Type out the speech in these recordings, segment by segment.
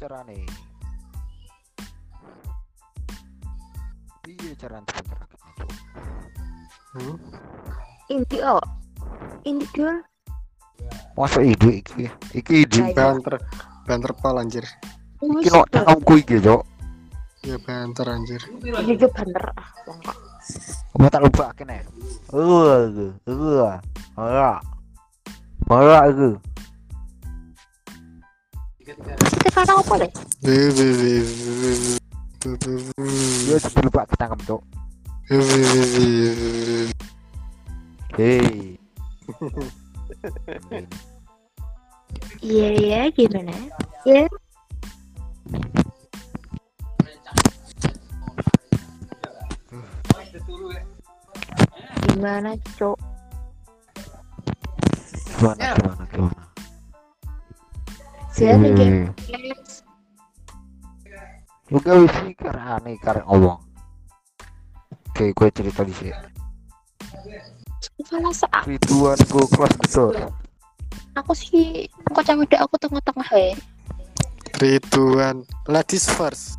carane? Piye carane benterakne, Cuk? Hmm? Inti oh. Inti dul. Masa ide iki? Iki ide. Ayo. Banter, banter pol anjir. Iki no cangkemku iki, Cuk. Ya banter anjir. Ini juga bener ah. wong kok. Apa tak lupa kene? Uh, uh, ora. Ora aku. Kata apa deh? Yo lupa kita. Hei. Iya iya gimana? Iya. Gimana cok? Gimana gimana gimana? Nih Eh, guys. Juga wis iki karane karek ngomong. Oke, gue cerita di sini. Salah sa Rituan gue kelas besar. aku sih kocak udah aku tengah-tengah ya. Rituan, ladies first.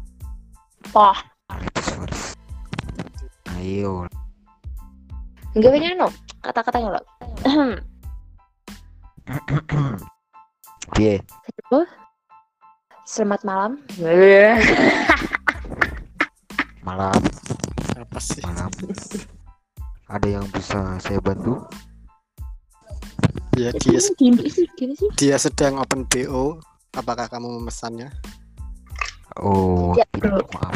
Wah, Ayo. enggak punya no kata-katanya loh. Piye? Selamat malam. Malam, Apa sih? malam. Ada yang bisa saya bantu? Ya dia dia sedang open BO. Apakah kamu memesannya? Oh, Ya, tidak, maaf.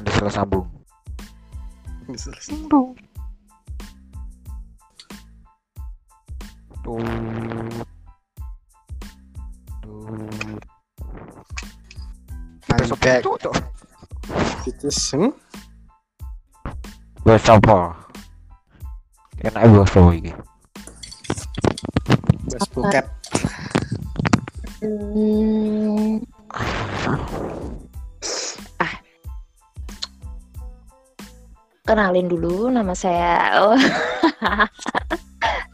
Anda salah sambung. Tuh. Tuh. Tuh. It is hmm? Wes apa? Enak wes apa iki? West Phuket. Hmm, kenalin dulu nama saya. Oh.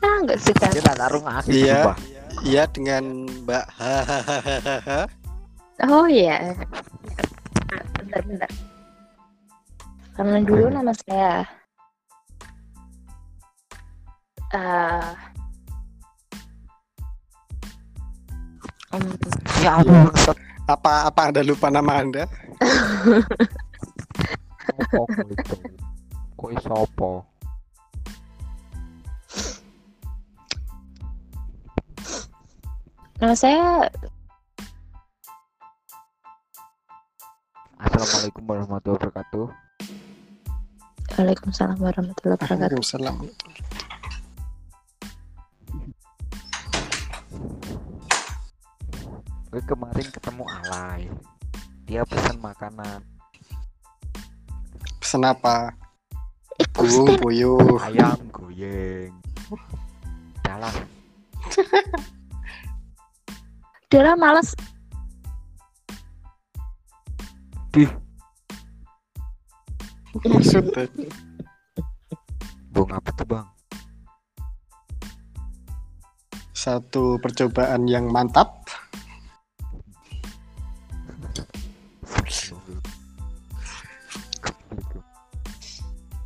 ah, enggak suka. Kita taruh Iya. Iya dengan Mbak. Oh iya. Bentar, bentar. Kenalin dulu nama saya. Eh em, Ya ampun. Apa apa Anda lupa nama Anda? Sopo iso apa? nama saya Assalamualaikum warahmatullahi wabarakatuh. Waalaikumsalam warahmatullahi wabarakatuh. Waalaikumsalam. Gue kemarin ketemu Alay. Dia pesan makanan Pesan apa? Stand puyuh. ayam goyeng. Jalan. udah males Maksudnya Bung apa tuh bang? satu percobaan yang mantap.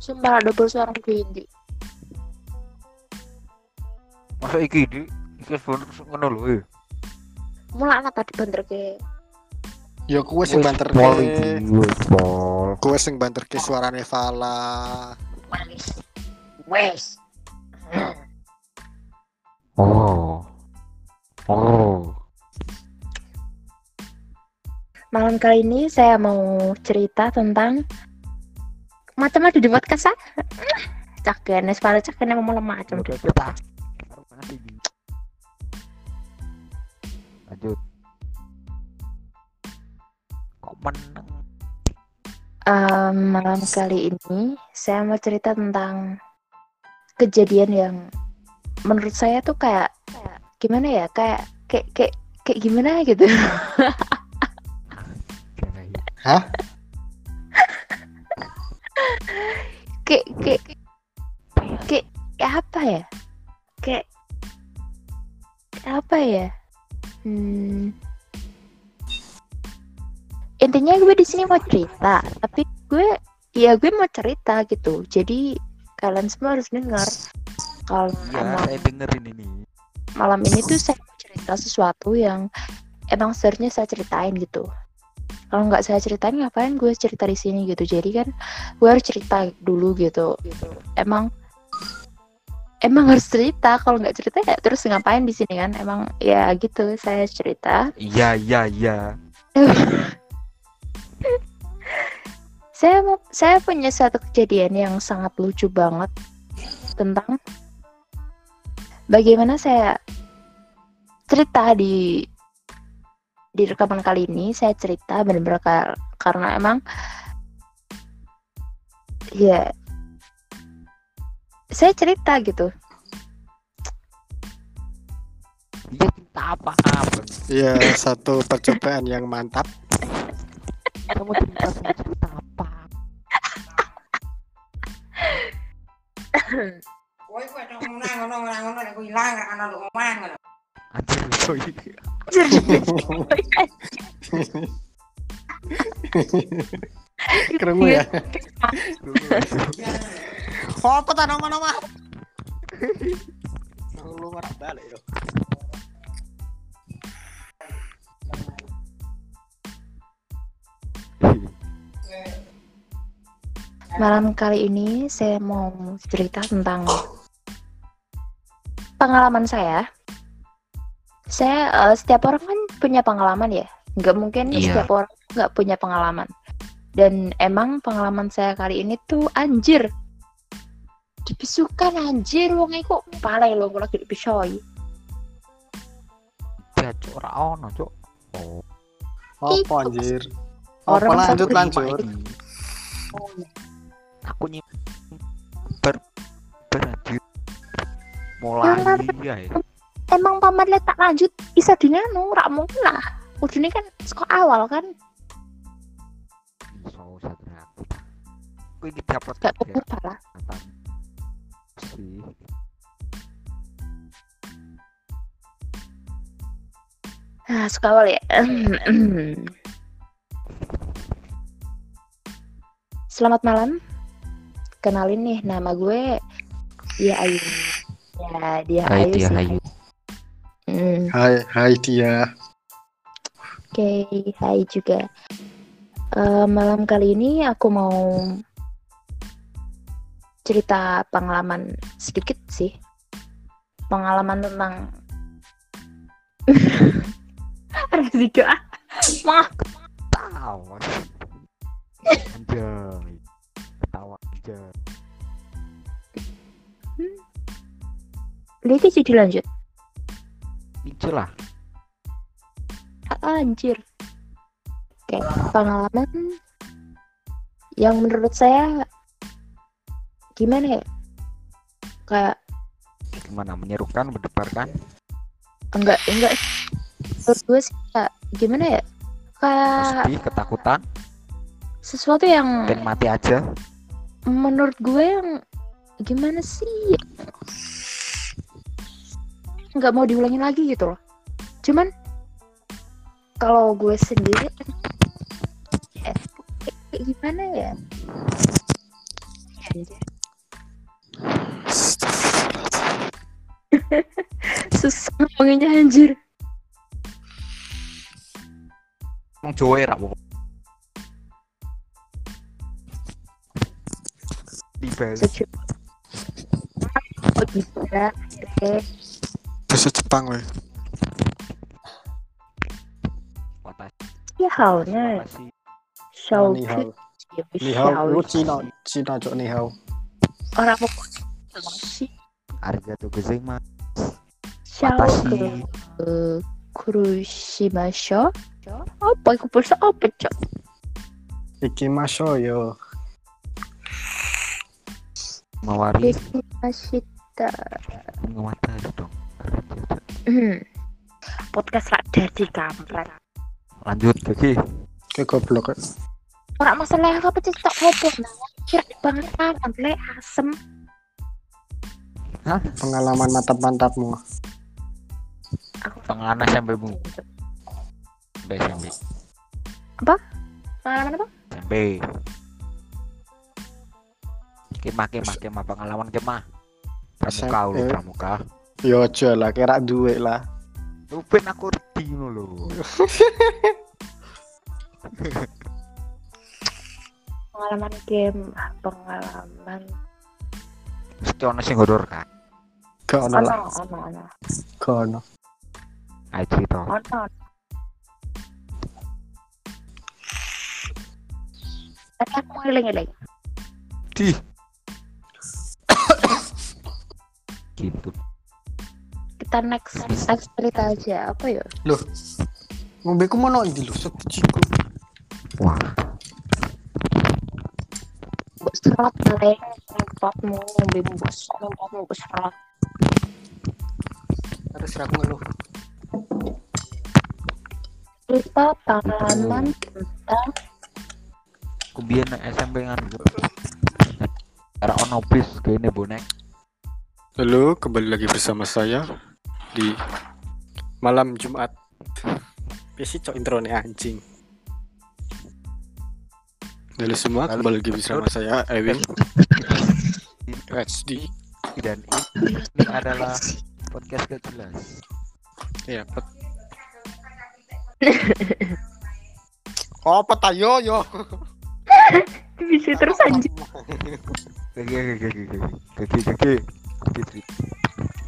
sumpah double suara Windy Masa iki di iki sebenernya ngono lho. eh. mulai anak tadi bener ke Ya kue sing banter pol. Kue sing banter ke suarane Fala. wes Oh. Oh. malam kali ini saya mau cerita tentang macam ada di podcast ah caken es pada caken mau lemah macam dulu. Lanjut. Kok menang? Em, malam kali ini saya mau cerita tentang kejadian yang menurut saya tuh kayak kayak gimana ya? Kayak kayak kayak kayak gimana gitu. Hah? kayak kayak kayak kayak apa ya? Kayak kayak apa ya? Hmm, intinya gue di sini mau cerita tapi gue ya gue mau cerita gitu. Jadi kalian semua harus dengar. Kalau emang saya dengerin ini. malam ini tuh saya mau cerita sesuatu yang emang seharusnya saya ceritain gitu. Kalau nggak saya ceritain ngapain gue cerita di sini gitu? Jadi kan gue harus cerita dulu gitu. Emang emang harus cerita. Kalau nggak cerita ya terus ngapain di sini kan? Emang ya gitu saya cerita. Iya, iya, iya. saya saya punya satu kejadian yang sangat lucu banget tentang bagaimana saya cerita di di rekaman kali ini saya cerita benar-benar kar- karena emang ya saya cerita gitu kita apa apa? Ya, satu percobaan yang mantap. Kamu cerita sama cerita apa? Kowe kuwi tok ngono ngono ngono ngono nek kowe ilang ana lu omah ngono. Anjir, coy. Kerungu ya. Apa ta nama-nama? Lu ora balik yo. Malam kali ini saya mau cerita tentang pengalaman saya. Saya eh, setiap orang kan punya pengalaman ya. Nggak mungkin Iya. setiap orang nggak punya pengalaman. Dan emang pengalaman saya kali ini tuh anjir. Dibisukan anjir wong iku pale lho lagi dipisoi. Ya, cok, ora ono, cok. Oh, Apa anjir? Apa Orang lanjut lanjut? Aku nyim ber berlanjut mulai ya. ya. Emang paman le tak lanjut bisa dinanu rak mungkin lah. Ujungnya kan sekolah awal kan So satu aku. Aku iki dapat gak salah. kesempatan sih. Nah, suka awal ya. Selamat malam. Kenalin nih nama gue Dia Ayu. Ya, dia Hai Ayu dia sih. Hayu. Hmm, Hai, hai dia. Oke, hai juga. Eh, malam kali ini aku mau cerita pengalaman sedikit sih. Pengalaman tentang Rezeki ah. Mah, Tawa. Anjay. Ketawa aja. Lagi jadi lanjut. Itu lah. Ah, Anjir. Oke, pengalaman yang menurut saya gimana ya? Kayak Gimana menyerukan, mendebarkan? enggak enggak menurut gue sih kayak gimana ya? Kayak Sedih, ketakutan, sesuatu yang dan mati aja. menurut gue yang gimana sih? Nggak mau diulangin lagi gitu loh. Cuman kalau gue sendiri kayak, gimana ya? Susah ngomonginnya anjir. Jawa ya, Rak? Di Bali. Sejuk. Oh bisa. Oke. Bahasa Jepang weh. Ya halnya. Watashi. Show Ni hao. Ni hao. show. Lu Cina, Cina cok ni hao. Orang mau sih. Watashi. Kurushimasho. Apa bahasa apa cok? Ikimasho yo. Mawari. Kurumashita. Mengatasi dong. Hmm. Podcast rak dari kampret. Lanjut lagi. Kayak goblok. Orang masalah apa sih tak ngopo nah. Kira banget kan le asem. Pengalaman mantap-mantapmu. Aku Pengalaman SMP bu. SMP. Apa? Pengalaman apa? SMP kemah kemah kemah pengalaman kemah pramuka ulu pramuka Yo aja lah, kira duit lah. lu ben aku reti ngono lho Pengalaman game, pengalaman. mesti ono sing horor kan Gak ono lah, ono, ono, gak ono. ayo cerita ono. Tapi aku ngiling-ngiling. di gitu Kita next, next cerita aja. Apa ya? Loh, ngombe ku mono ndi lho, sediciku. wah Mbok serat paling ngempatmu, ngombe bos, ngempatmu bos serat. Harus aku ngeluh. Cerita pengalaman tentang biyen nek SMP kan Era ono bis kene bonek Halo, kembali lagi bersama saya di malam Jumat. Besi cok intro nih anjing. Halo semua, Halo. kembali lagi bersama saya Ewing HD. dan ini, adalah podcast gak jelas Ya, pot. Oh, apa tayo yo? bisa terus anjir. Gigi gigi gigi gigi gigi gigi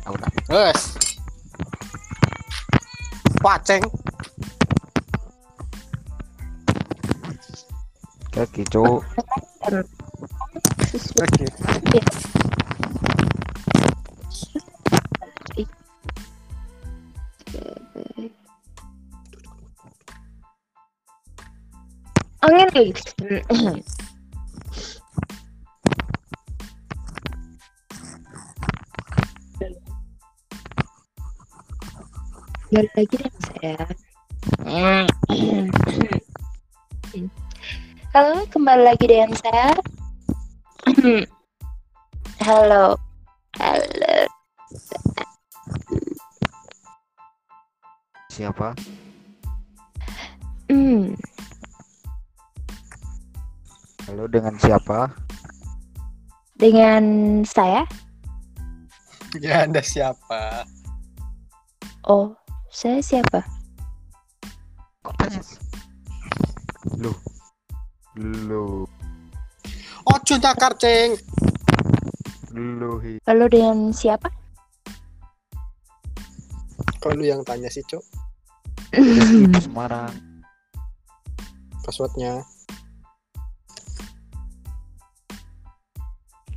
aku tak Wes. Paceng. gigi cowok Oke. Angin guys. Balik lagi dengan saya. Halo, kembali lagi dengan saya. Halo. Halo. siapa Hmm. halo dengan siapa Dengan saya? Ya, Anda siapa? Oh, saya siapa? kok tanya lu lu Ojo takar, Ceng. lu hi Lalu dengan siapa? Kok lu yang tanya sih, Cok? Semarang Passwordnya.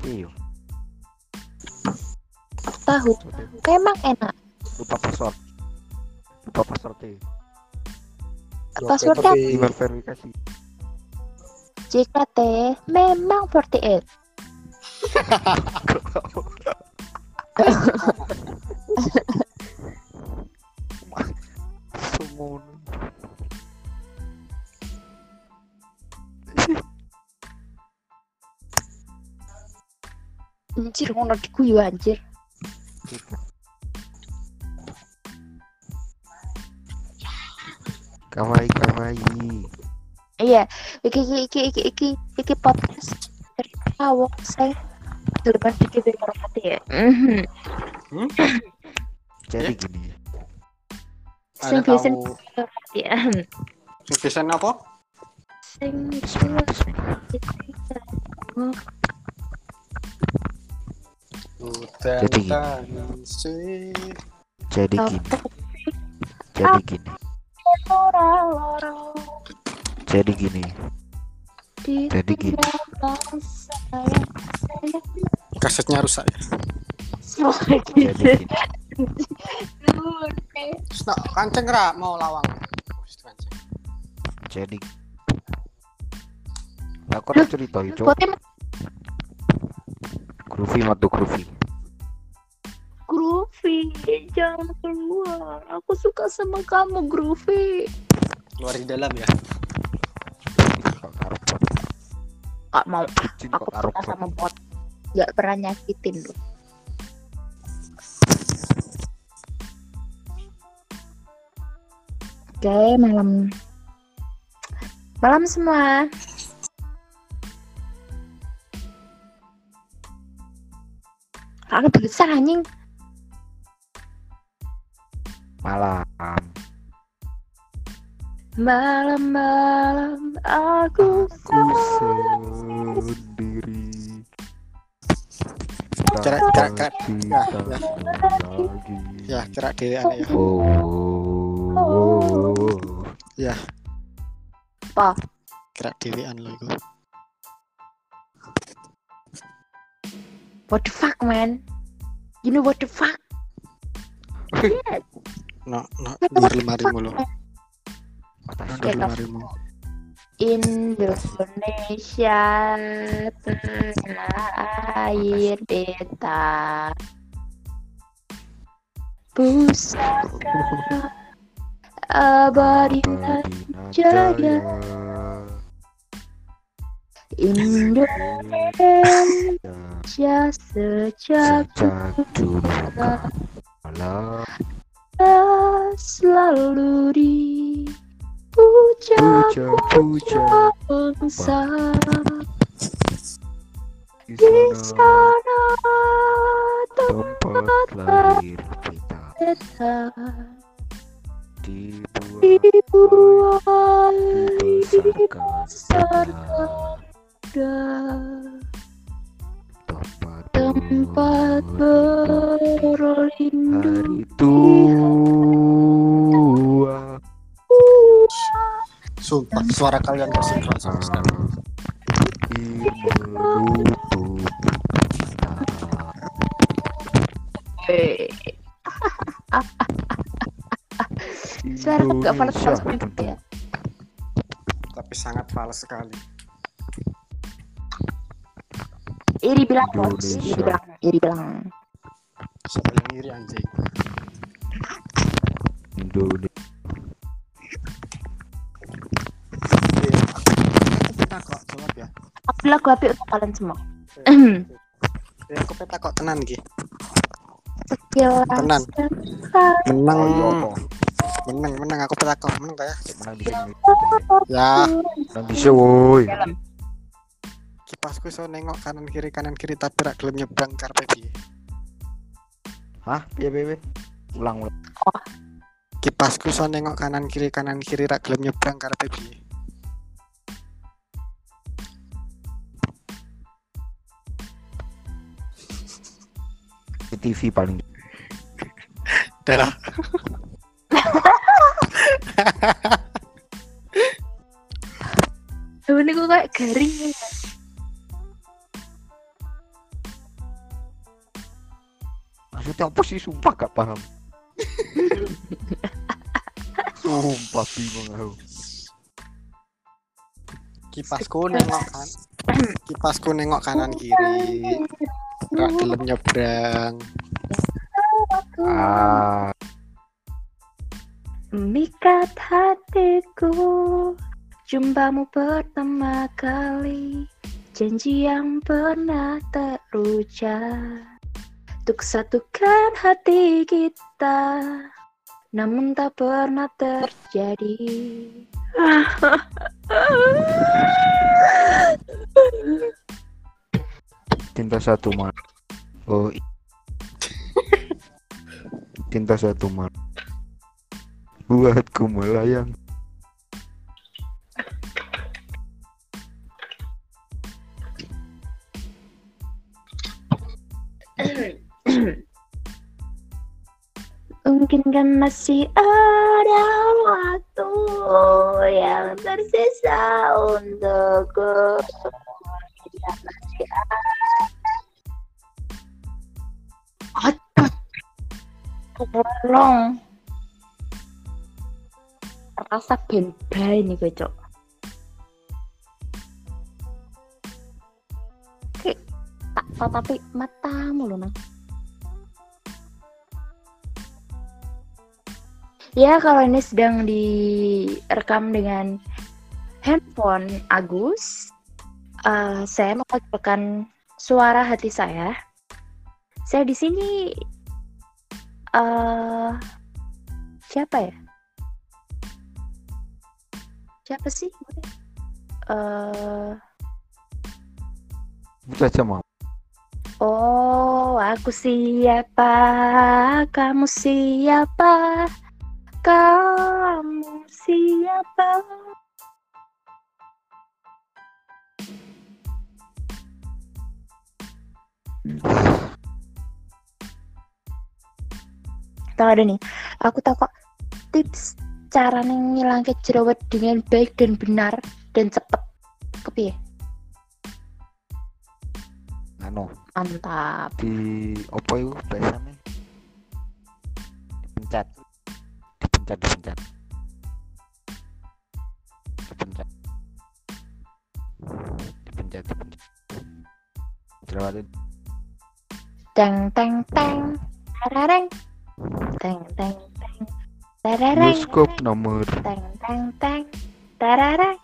iyo Tahu. Emang enak. lupa password lupa password e Passwordnya Tapi- email verifikasi JKT memang 48. Sumun. Anjir, ngono diguyu anjir. kawaii kawaii Iya, iki iki iki iki iki, iki podcast cerita wong saya duluan dikit hormati ya. Mhm. jadi Ya. gini Sing hormati ya. sing biasa apa? Sing Udah Jadi gini. jadi gini jadi gini loro jadi gini. Di Jadi gini. saya Kasetnya rusak ya. jadi gini. Terus nak kanceng ra? Mau lawang. Jadi aku cerita itu groovy matu groovy Groovy, jangan keluar. Aku suka sama kamu, Groovy. Keluar di dalam ya. Gak mau, Kucing aku bot sama bot. Gak pernah nyakitin lu. Oke, malam Malam semua. Aku besar anjing. Malam. Malam-malam aku Aku sendiri. Kira- kira- pasti ya, tak ya. lagi. Ya, kira dhewean ya. Oh, oh, oh. apa? Kira dhewean lo iku. What the fuck, man? You know what the fuck? No, no, dhuwur lemarimu lo. Atas No, Oke, dhuwur Kak. lemarimu. Indonesia tanah air beta pusaka abadi Jaya. Indonesia Sejak dulu selalu dipuja puja-puja bangsa. Di di sana tempat lahir kita. dibuat dibesarkan tempat berlindung hari tua Sumpah, suara kalian sinkron sama sekali. Eh, suara aku gak fals fals Indonesia. banget ya Tapi sangat fals sekali. Iri bilang bos Indonesia. iri bilang iri bilang Siapa yang iri anjing? Indonesia Kita kok jawab ya. aku lagu api untuk kalian semua Ya, aku peta kok tenan ki. sekilas Tenan. Menang. Oh iya? Menang, menang aku peta kok. Menang gak ya? Menang di sini. Ya, Menang di sini woi. Dalam kipasku iso nengok kanan kiri kanan kiri tapi rak gelem nyebrang karpe piye. Hah? Piye piye? Ulang ulang. Kipasku iso nengok kanan kiri kanan kiri rak gelem nyebrang karpe piye. TV paling. Darah. ini kok kayak garing ya Maksudnya apa sih? Sumpah gak paham. Sumpah bingung aku. Kipasku nengok kan. Kipasku nengok kanan kiri. Rak gelem nyebrang. Ah, Mikat hatiku Jumpamu pertama kali Janji yang pernah terucap Untuk satukan hati kita Namun tak pernah terjadi cinta satu malam. Oh. cinta satu malam. Buatku melayang. Kan masih ada waktu yang tersisa untukku. Tolong. Rasa ben bae nih gue cok Oke, tak tatapi matamu loh nang Ya, kalau ini sedang direkam dengan handphone Agus, eh, saya mengatakan suara hati saya. Saya di sini, eh siapa ya? Siapa sih? eh Itu aja mau. Oh, aku siapa? Kamu siapa? Kamu siapa? Tahu ada nih. Aku tahu kok tips cara ngilang jerawat dengan baik dan benar dan cepet. Kepiye? Anu, Mantap. di opo itu biasanya dipencet dipencet dipencet dipencet dipencet dipencet jerawat itu Teng teng teng. Tarareng. Teng teng teng. Tarareng. bioskop nomor Teng teng teng. Tarareng.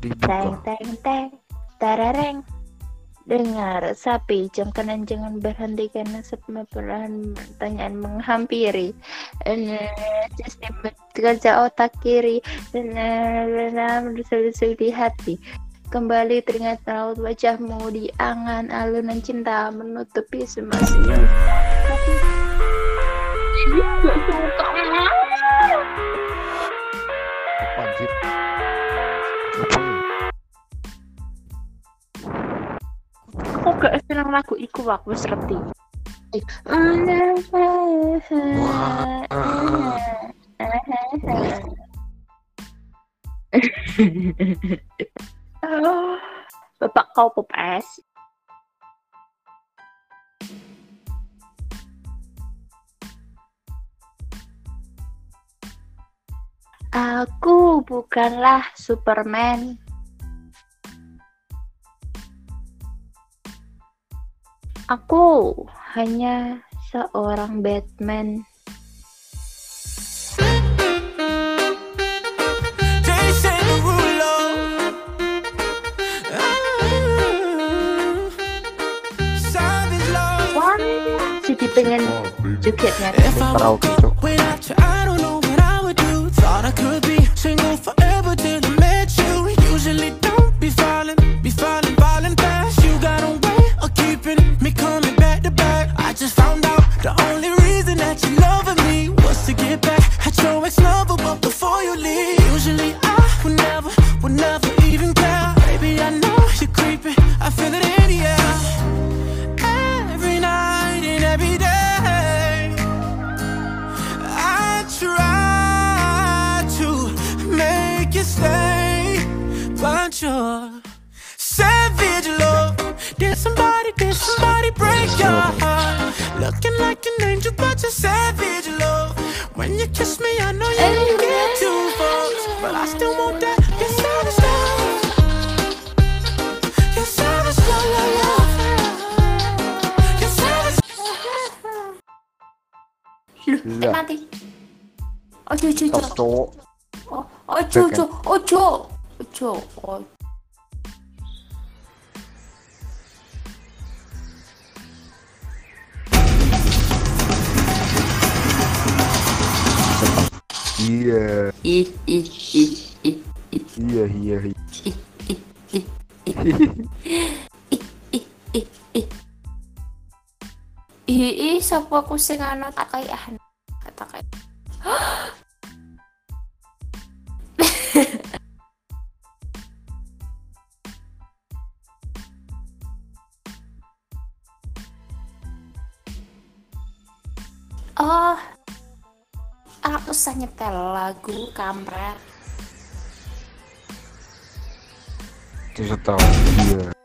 Teng teng teng. Tarareng. Dengar, sapi, jam kanan jangan berhenti karena semua perlahan pertanyaan menghampiri. Bekerja otak kiri dan berdusuk di hati. Kembali teringat raut wajahmu di angan alunan cinta menutupi semua senyum. Tapi gak seneng lagu iku aku wis reti. Bapak kau pepes. Aku bukanlah Superman. Aku hanya seorang Batman. Wah, jadi pengen jogetnya. If I Karaoke, Cok. Usually I would never, would never even care. Baby, I know you're creeping, I feel it in the air. Every night and every day. I try to make you stay, but you're savage love. Did somebody, did somebody break your heart? Looking like an angel, but you're savage love. When you kiss me, I know you don't Ojo, ojo, ojo. Ojo, ojo, ojo. Ojo. ojo. iya Ih, ih, ih, ih. iya iya iya Ih, ih, sapa aku sing ana tak kayahan. Nyetel lagu kampret. Terus tahu iya